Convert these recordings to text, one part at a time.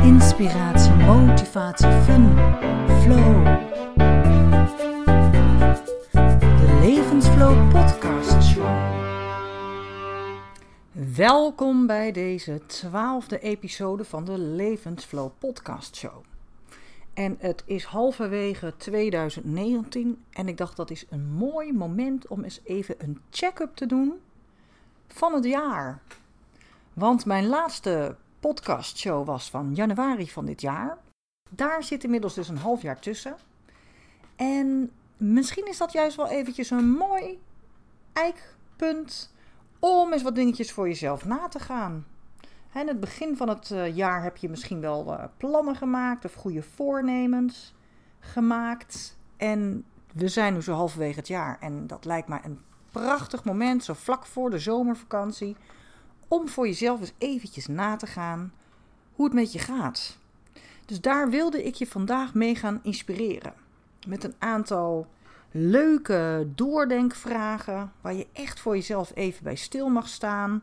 Inspiratie, motivatie, fun, flow. De Levensflow Podcast Show. Welkom bij deze twaalfde episode van de Levensflow Podcast Show. En het is halverwege 2019 en ik dacht dat is een mooi moment om eens even een check-up te doen van het jaar. Want mijn laatste podcastshow was van januari van dit jaar. Daar zit inmiddels dus een half jaar tussen. En misschien is dat juist wel eventjes een mooi eikpunt om eens wat dingetjes voor jezelf na te gaan. In het begin van het eh, jaar heb je misschien wel eh, plannen gemaakt of goede voornemens gemaakt. En we zijn nu zo halverwege het jaar en dat lijkt mij een prachtig moment, zo vlak voor de zomervakantie, om voor jezelf eens eventjes na te gaan hoe het met je gaat. Dus daar wilde ik je vandaag mee gaan inspireren. Met een aantal leuke doordenkvragen waar je echt voor jezelf even bij stil mag staan.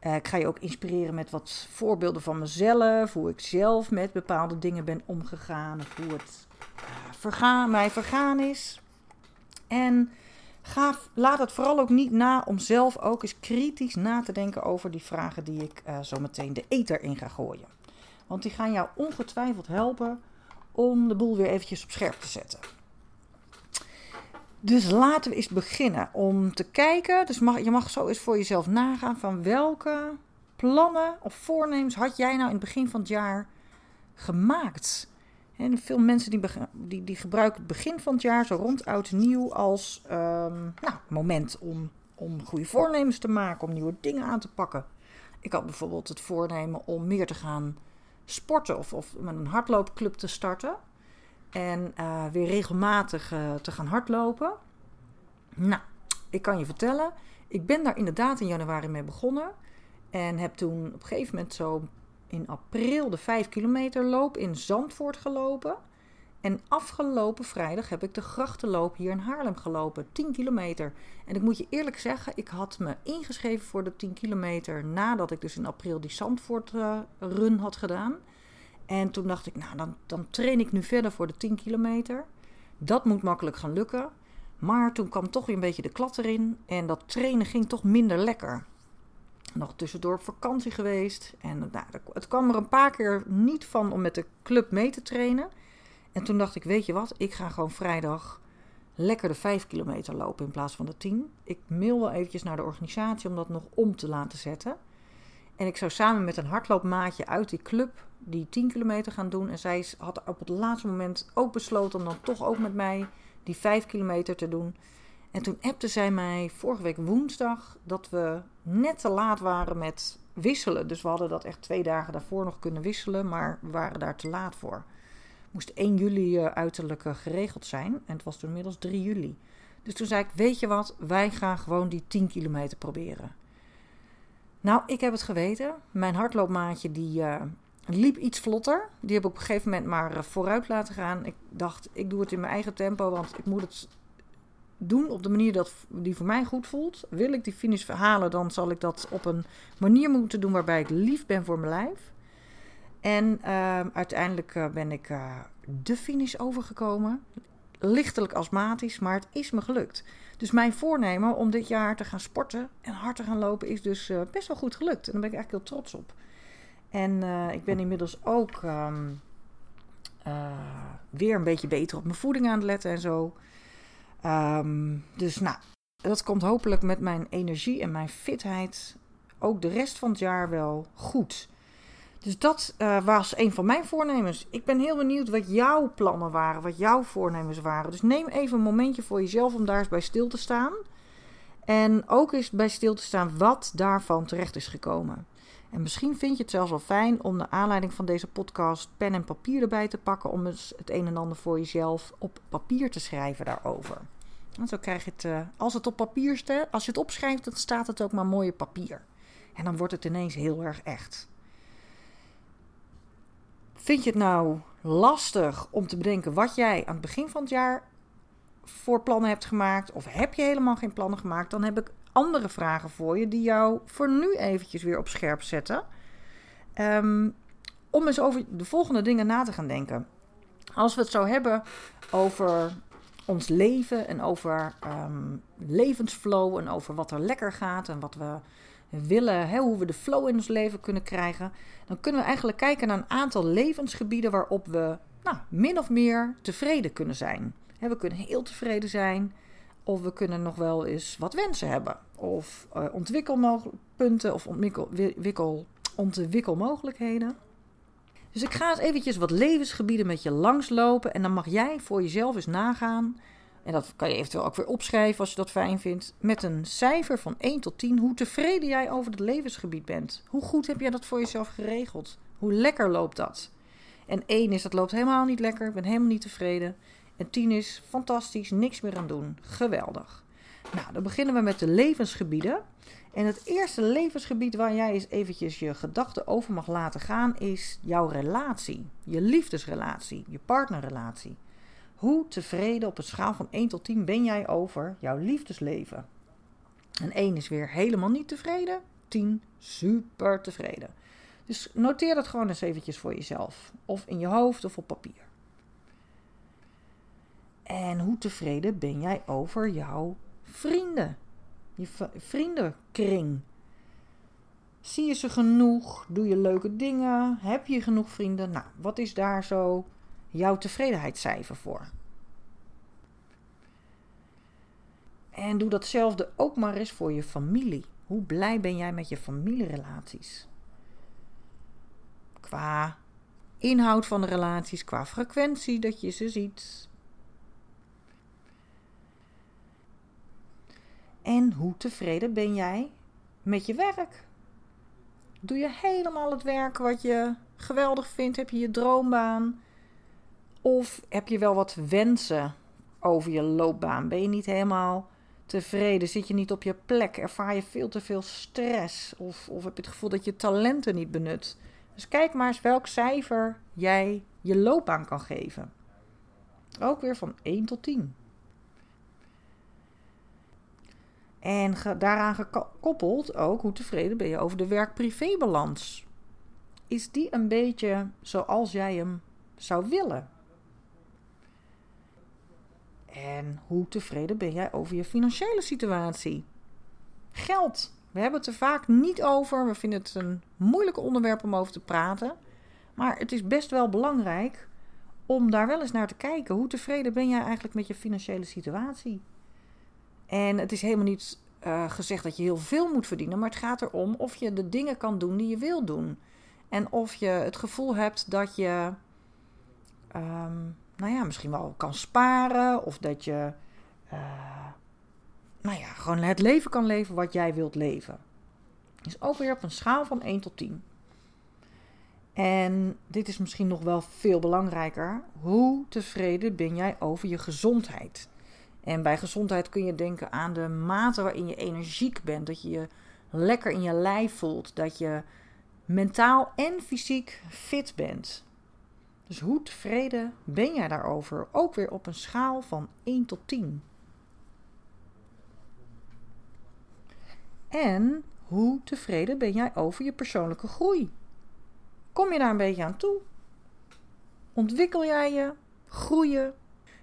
Uh, ik ga je ook inspireren met wat voorbeelden van mezelf, hoe ik zelf met bepaalde dingen ben omgegaan, of hoe het uh, vergaan, mij vergaan is. En laat het vooral ook niet na om zelf ook eens kritisch na te denken over die vragen die ik uh, zo meteen de eter in ga gooien. Want die gaan jou ongetwijfeld helpen om de boel weer eventjes op scherp te zetten. Dus laten we eens beginnen om te kijken. Dus mag, je mag zo eens voor jezelf nagaan van welke plannen of voornemens had jij nou in het begin van het jaar gemaakt? En veel mensen die, die, die gebruiken het begin van het jaar, zo rond oud nieuw, als um, nou, moment om, om goede voornemens te maken, om nieuwe dingen aan te pakken. Ik had bijvoorbeeld het voornemen om meer te gaan sporten of, of met een hardloopclub te starten. En uh, weer regelmatig uh, te gaan hardlopen. Nou, ik kan je vertellen, ik ben daar inderdaad in januari mee begonnen. En heb toen op een gegeven moment zo in april de 5 kilometer loop in Zandvoort gelopen. En afgelopen vrijdag heb ik de grachtenloop hier in Haarlem gelopen, 10 kilometer. En ik moet je eerlijk zeggen, ik had me ingeschreven voor de 10 kilometer nadat ik dus in april die Zandvoort uh, run had gedaan. En toen dacht ik, nou dan, dan train ik nu verder voor de 10 kilometer. Dat moet makkelijk gaan lukken. Maar toen kwam toch weer een beetje de klad erin en dat trainen ging toch minder lekker nog tussendoor op vakantie geweest. En nou, het kwam er een paar keer niet van om met de club mee te trainen. En toen dacht ik, weet je wat, ik ga gewoon vrijdag lekker de 5 kilometer lopen in plaats van de 10. Ik mail wel eventjes naar de organisatie om dat nog om te laten zetten. En ik zou samen met een hardloopmaatje uit die club die 10 kilometer gaan doen. En zij had op het laatste moment ook besloten om dan toch ook met mij die 5 kilometer te doen. En toen appte zij mij vorige week woensdag dat we net te laat waren met wisselen. Dus we hadden dat echt twee dagen daarvoor nog kunnen wisselen, maar we waren daar te laat voor. Moest 1 juli uh, uiterlijk uh, geregeld zijn en het was toen inmiddels 3 juli. Dus toen zei ik, weet je wat, wij gaan gewoon die 10 kilometer proberen. Nou, ik heb het geweten. Mijn hardloopmaatje die uh, liep iets vlotter. Die heb ik op een gegeven moment maar vooruit laten gaan. Ik dacht, ik doe het in mijn eigen tempo, want ik moet het doen op de manier dat, die voor mij goed voelt. Wil ik die finish verhalen, dan zal ik dat op een manier moeten doen waarbij ik lief ben voor mijn lijf. En uh, uiteindelijk uh, ben ik uh, de finish overgekomen. Lichtelijk astmatisch, maar het is me gelukt. Dus mijn voornemen om dit jaar te gaan sporten en hard te gaan lopen is dus eh, best wel goed gelukt. En daar ben ik eigenlijk heel trots op. En ik ben inmiddels ook um, weer een beetje beter op mijn voeding aan het letten en zo. Um, dus nou, dat komt hopelijk met mijn energie en mijn fitheid ook de rest van het jaar wel goed. Dus dat uh, was een van mijn voornemens. Ik ben heel benieuwd wat jouw plannen waren, wat jouw voornemens waren. Dus neem even een momentje voor jezelf om daar eens bij stil te staan. En ook eens bij stil te staan wat daarvan terecht is gekomen. En misschien vind je het zelfs wel fijn om de aanleiding van deze podcast pen en papier erbij te pakken om eens het een en ander voor jezelf op papier te schrijven daarover. En zo krijg je het, uh, als het op papier staat, als je het opschrijft, dan staat het ook maar mooi op papier. En dan wordt het ineens heel erg echt. Vind je het nou lastig om te bedenken wat jij aan het begin van het jaar voor plannen hebt gemaakt? Of heb je helemaal geen plannen gemaakt? Dan heb ik andere vragen voor je die jou voor nu eventjes weer op scherp zetten. Um, om eens over de volgende dingen na te gaan denken. Als we het zo hebben over ons leven en over um, levensflow en over wat er lekker gaat en wat we willen, hè, hoe we de flow in ons leven kunnen krijgen, dan kunnen we eigenlijk kijken naar een aantal levensgebieden waarop we nou, min of meer tevreden kunnen zijn. we kunnen heel tevreden zijn, of we kunnen nog wel eens wat wensen hebben, of uh, ontwikkelpunten of ontwikkel, ontwikkelmogelijkheden. Dus ik ga eens eventjes wat levensgebieden met je langslopen en dan mag jij voor jezelf eens nagaan en dat kan je eventueel ook weer opschrijven als je dat fijn vindt. Met een cijfer van 1 tot 10. Hoe tevreden jij over het levensgebied bent. Hoe goed heb jij dat voor jezelf geregeld? Hoe lekker loopt dat? En 1 is dat loopt helemaal niet lekker. Ik ben helemaal niet tevreden. En 10 is fantastisch. Niks meer aan doen. Geweldig. Nou, dan beginnen we met de levensgebieden. En het eerste levensgebied waar jij eens eventjes je gedachten over mag laten gaan is jouw relatie. Je liefdesrelatie, je partnerrelatie. Hoe tevreden op een schaal van 1 tot 10 ben jij over jouw liefdesleven? En 1 is weer helemaal niet tevreden, 10 super tevreden. Dus noteer dat gewoon eens eventjes voor jezelf, of in je hoofd of op papier. En hoe tevreden ben jij over jouw vrienden? Je vriendenkring. Zie je ze genoeg? Doe je leuke dingen? Heb je genoeg vrienden? Nou, wat is daar zo jouw tevredenheidscijfer voor. En doe datzelfde ook maar eens voor je familie. Hoe blij ben jij met je familierelaties? Qua inhoud van de relaties, qua frequentie dat je ze ziet. En hoe tevreden ben jij met je werk? Doe je helemaal het werk wat je geweldig vindt? Heb je je droombaan? Of heb je wel wat wensen over je loopbaan? Ben je niet helemaal tevreden? Zit je niet op je plek? Ervaar je veel te veel stress? Of, of heb je het gevoel dat je talenten niet benut? Dus kijk maar eens welk cijfer jij je loopbaan kan geven. Ook weer van 1 tot 10. En daaraan gekoppeld ook hoe tevreden ben je over de werk-privé-balans. Is die een beetje zoals jij hem zou willen? En hoe tevreden ben jij over je financiële situatie? Geld. We hebben het er vaak niet over. We vinden het een moeilijk onderwerp om over te praten. Maar het is best wel belangrijk om daar wel eens naar te kijken. Hoe tevreden ben jij eigenlijk met je financiële situatie? En het is helemaal niet uh, gezegd dat je heel veel moet verdienen, maar het gaat erom of je de dingen kan doen die je wil doen. En of je het gevoel hebt dat je um, nou ja, misschien wel kan sparen. Of dat je, uh, nou ja, gewoon het leven kan leven wat jij wilt leven. Dus ook weer op een schaal van 1 tot 10. En dit is misschien nog wel veel belangrijker. Hoe tevreden ben jij over je gezondheid? En bij gezondheid kun je denken aan de mate waarin je energiek bent. Dat je je lekker in je lijf voelt. Dat je mentaal en fysiek fit bent. Dus hoe tevreden ben jij daarover? Ook weer op een schaal van 1 tot 10. En hoe tevreden ben jij over je persoonlijke groei? Kom je daar een beetje aan toe? Ontwikkel jij je? Groeien?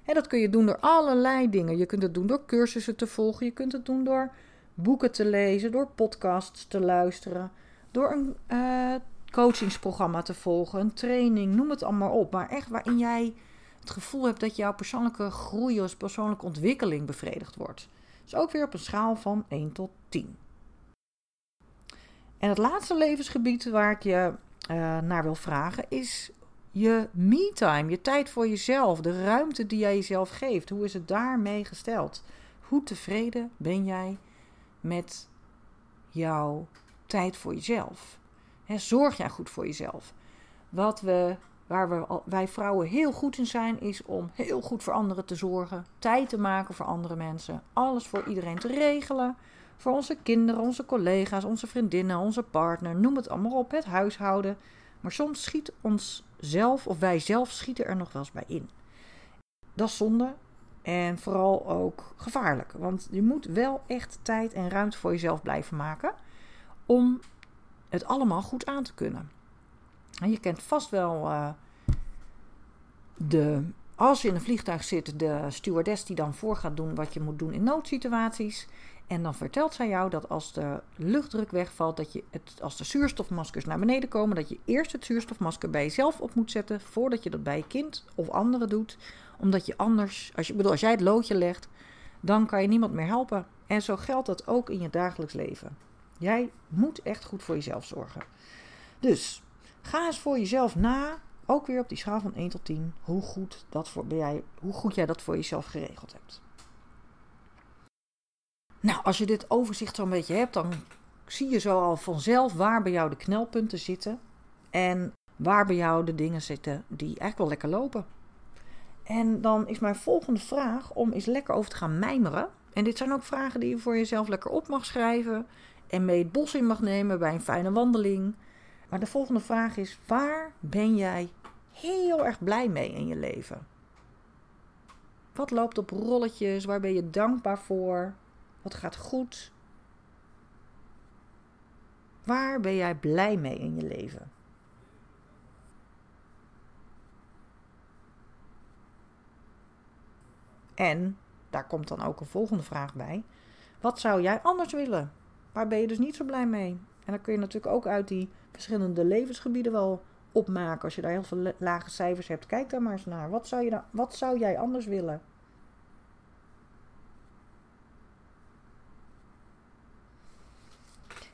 En dat kun je doen door allerlei dingen. Je kunt het doen door cursussen te volgen. Je kunt het doen door boeken te lezen, door podcasts te luisteren, door een uh, coachingsprogramma te volgen, een training, noem het allemaal op. Maar echt waarin jij het gevoel hebt dat jouw persoonlijke groei of persoonlijke ontwikkeling bevredigd wordt. Dus ook weer op een schaal van 1 tot 10. En het laatste levensgebied waar ik je uh, naar wil vragen is je me-time, je tijd voor jezelf, de ruimte die jij jezelf geeft. Hoe is het daarmee gesteld? Hoe tevreden ben jij met jouw tijd voor jezelf? zorg jij goed voor jezelf? Wat we, waar we, wij vrouwen heel goed in zijn, is om heel goed voor anderen te zorgen. Tijd te maken voor andere mensen. Alles voor iedereen te regelen. Voor onze kinderen, onze collega's, onze vriendinnen, onze partner. Noem het allemaal op. Het huishouden. Maar soms schiet ons zelf, of wij zelf schieten er nog wel eens bij in. Dat is zonde. En vooral ook gevaarlijk. Want je moet wel echt tijd en ruimte voor jezelf blijven maken. Om het allemaal goed aan te kunnen. En je kent vast wel uh, de. Als je in een vliegtuig zit, de stewardess die dan voor gaat doen wat je moet doen in noodsituaties. En dan vertelt zij jou dat als de luchtdruk wegvalt, dat je het, als de zuurstofmaskers naar beneden komen, dat je eerst het zuurstofmasker bij jezelf op moet zetten voordat je dat bij je kind of anderen doet. Omdat je anders, als, bedoel, als jij het loodje legt, dan kan je niemand meer helpen. En zo geldt dat ook in je dagelijks leven. Jij moet echt goed voor jezelf zorgen. Dus ga eens voor jezelf na, ook weer op die schaal van 1 tot 10, hoe goed, dat voor, jij, hoe goed jij dat voor jezelf geregeld hebt. Nou, als je dit overzicht zo'n beetje hebt, dan zie je zo al vanzelf waar bij jou de knelpunten zitten. En waar bij jou de dingen zitten die eigenlijk wel lekker lopen. En dan is mijn volgende vraag om eens lekker over te gaan mijmeren. En dit zijn ook vragen die je voor jezelf lekker op mag schrijven. En mee het bos in mag nemen bij een fijne wandeling. Maar de volgende vraag is: waar ben jij heel erg blij mee in je leven? Wat loopt op rolletjes? Waar ben je dankbaar voor? Wat gaat goed? Waar ben jij blij mee in je leven? En daar komt dan ook een volgende vraag bij. Wat zou jij anders willen? Waar ben je dus niet zo blij mee? En dan kun je natuurlijk ook uit die verschillende levensgebieden wel opmaken. Als je daar heel veel lage cijfers hebt, kijk daar maar eens naar. Wat zou, je dan, wat zou jij anders willen?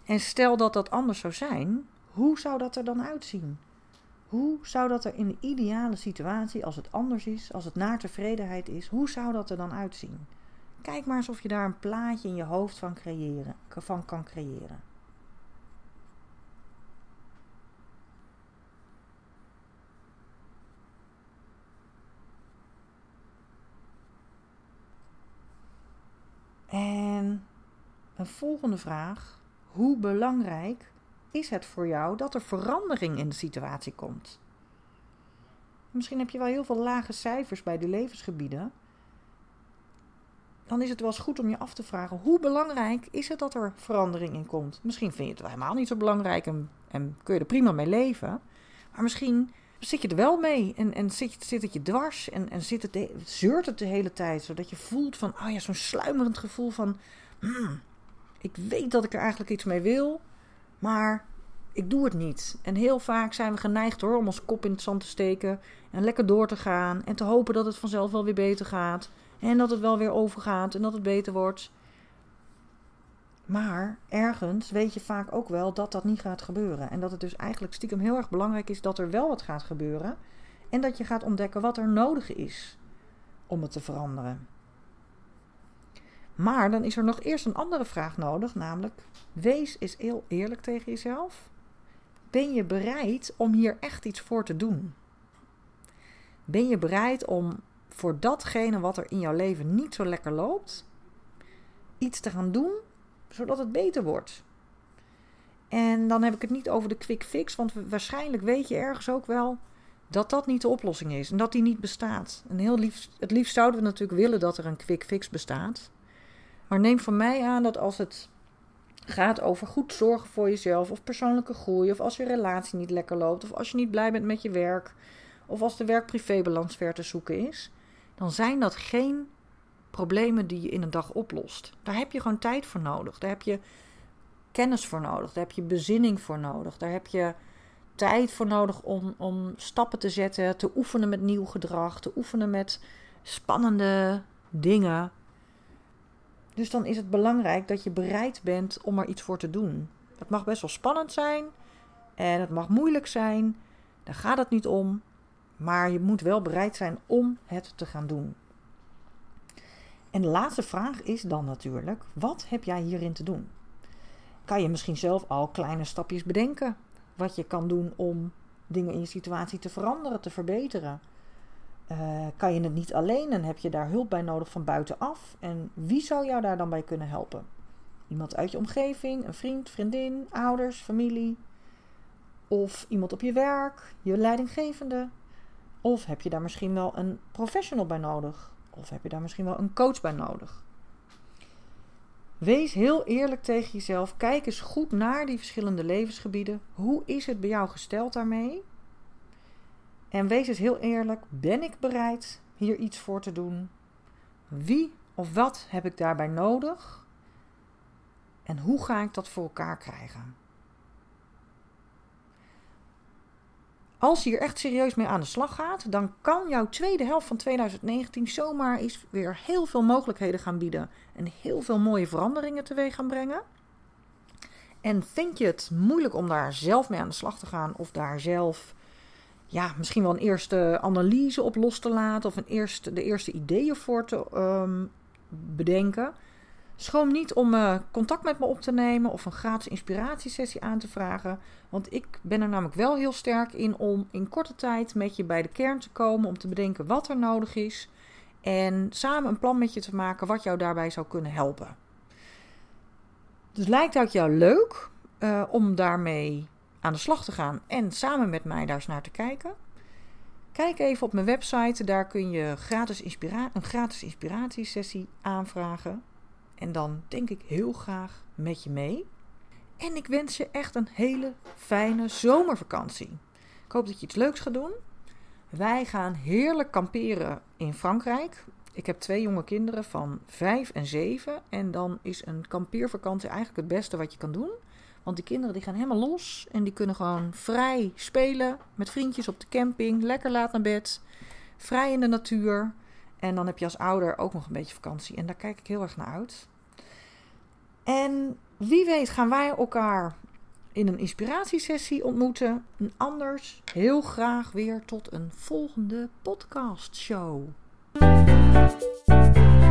En stel dat dat anders zou zijn, hoe zou dat er dan uitzien? Hoe zou dat er in de ideale situatie, als het anders is, als het naar tevredenheid is, hoe zou dat er dan uitzien? Kijk maar eens of je daar een plaatje in je hoofd van, creëren, van kan creëren. En een volgende vraag hoe belangrijk is het voor jou dat er verandering in de situatie komt? Misschien heb je wel heel veel lage cijfers bij de levensgebieden. Dan is het wel eens goed om je af te vragen: hoe belangrijk is het dat er verandering in komt? Misschien vind je het helemaal niet zo belangrijk en, en kun je er prima mee leven. Maar misschien zit je er wel mee en, en zit, zit het je dwars en, en zit het zeurt het de hele tijd. Zodat je voelt van, oh ja, zo'n sluimerend gevoel van, hmm, ik weet dat ik er eigenlijk iets mee wil, maar ik doe het niet. En heel vaak zijn we geneigd hoor om ons kop in het zand te steken en lekker door te gaan en te hopen dat het vanzelf wel weer beter gaat en dat het wel weer overgaat en dat het beter wordt. Maar ergens weet je vaak ook wel dat dat niet gaat gebeuren. En dat het dus eigenlijk stiekem heel erg belangrijk is dat er wel wat gaat gebeuren. En dat je gaat ontdekken wat er nodig is om het te veranderen. Maar dan is er nog eerst een andere vraag nodig, namelijk: wees eens heel eerlijk tegen jezelf. Ben je bereid om hier echt iets voor te doen? Ben je bereid om voor datgene wat er in jouw leven niet zo lekker loopt, iets te gaan doen zodat het beter wordt? En dan heb ik het niet over de quick fix, want waarschijnlijk weet je ergens ook wel dat dat niet de oplossing is en dat die niet bestaat. En heel het liefst zouden we natuurlijk willen dat er een quick fix bestaat. Maar neem van mij aan dat als het gaat over goed zorgen voor jezelf of persoonlijke groei, of als je relatie niet lekker loopt, of als je niet blij bent met je werk, of als de werk-privébalans ver te zoeken is, dan zijn dat geen problemen die je in een dag oplost. Daar heb je gewoon tijd voor nodig. Daar heb je kennis voor nodig. Daar heb je bezinning voor nodig. Daar heb je tijd voor nodig om, om stappen te zetten, te oefenen met nieuw gedrag, te oefenen met spannende dingen. Dus dan is het belangrijk dat je bereid bent om er iets voor te doen. Het mag best wel spannend zijn en het mag moeilijk zijn. Daar gaat het niet om. Maar je moet wel bereid zijn om het te gaan doen. En de laatste vraag is dan natuurlijk: wat heb jij hierin te doen? Kan je misschien zelf al kleine stapjes bedenken? wat je kan doen om dingen in je situatie te veranderen, te verbeteren. Uh, kan je het niet alleen en heb je daar hulp bij nodig van buitenaf? En wie zou jou daar dan bij kunnen helpen? Iemand uit je omgeving, een vriend, vriendin, ouders, familie. Of iemand op je werk, je leidinggevende. Of heb je daar misschien wel een professional bij nodig? Of heb je daar misschien wel een coach bij nodig? Wees heel eerlijk tegen jezelf. Kijk eens goed naar die verschillende levensgebieden. Hoe is het bij jou gesteld daarmee? En wees eens heel eerlijk. Ben ik bereid hier iets voor te doen? Wie of wat heb ik daarbij nodig? En hoe ga ik dat voor elkaar krijgen? Als je hier echt serieus mee aan de slag gaat, dan kan jouw tweede helft van 2019 zomaar eens weer heel veel mogelijkheden gaan bieden. En heel veel mooie veranderingen teweeg gaan brengen. En vind je het moeilijk om daar zelf mee aan de slag te gaan of daar zelf ja, misschien wel een eerste analyse op los te laten of een eerste, de eerste ideeën voor te ehm, bedenken? Schroom niet om uh, contact met me op te nemen of een gratis inspiratiesessie aan te vragen. Want ik ben er namelijk wel heel sterk in om in korte tijd met je bij de kern te komen. Om te bedenken wat er nodig is. En samen een plan met je te maken wat jou daarbij zou kunnen helpen. Dus lijkt het jou leuk uh, om daarmee aan de slag te gaan en samen met mij daar eens naar te kijken? Kijk even op mijn website, daar kun je gratis inspira een gratis inspiratiesessie aanvragen. En dan denk ik heel graag met je mee. En ik wens je echt een hele fijne zomervakantie. Ik hoop dat je iets leuks gaat doen. Wij gaan heerlijk kamperen in Frankrijk. Ik heb twee jonge kinderen van 5 en 7. En dan is een kampeervakantie eigenlijk het beste wat je kan doen. Want die kinderen die gaan helemaal los. En die kunnen gewoon vrij spelen met vriendjes op de camping. Lekker laat naar bed. Vrij in de natuur. En dan heb je als ouder ook nog een beetje vakantie. En daar kijk ik heel erg naar uit. En wie weet gaan wij elkaar in een inspiratiesessie ontmoeten. En anders heel graag weer tot een volgende podcastshow. show.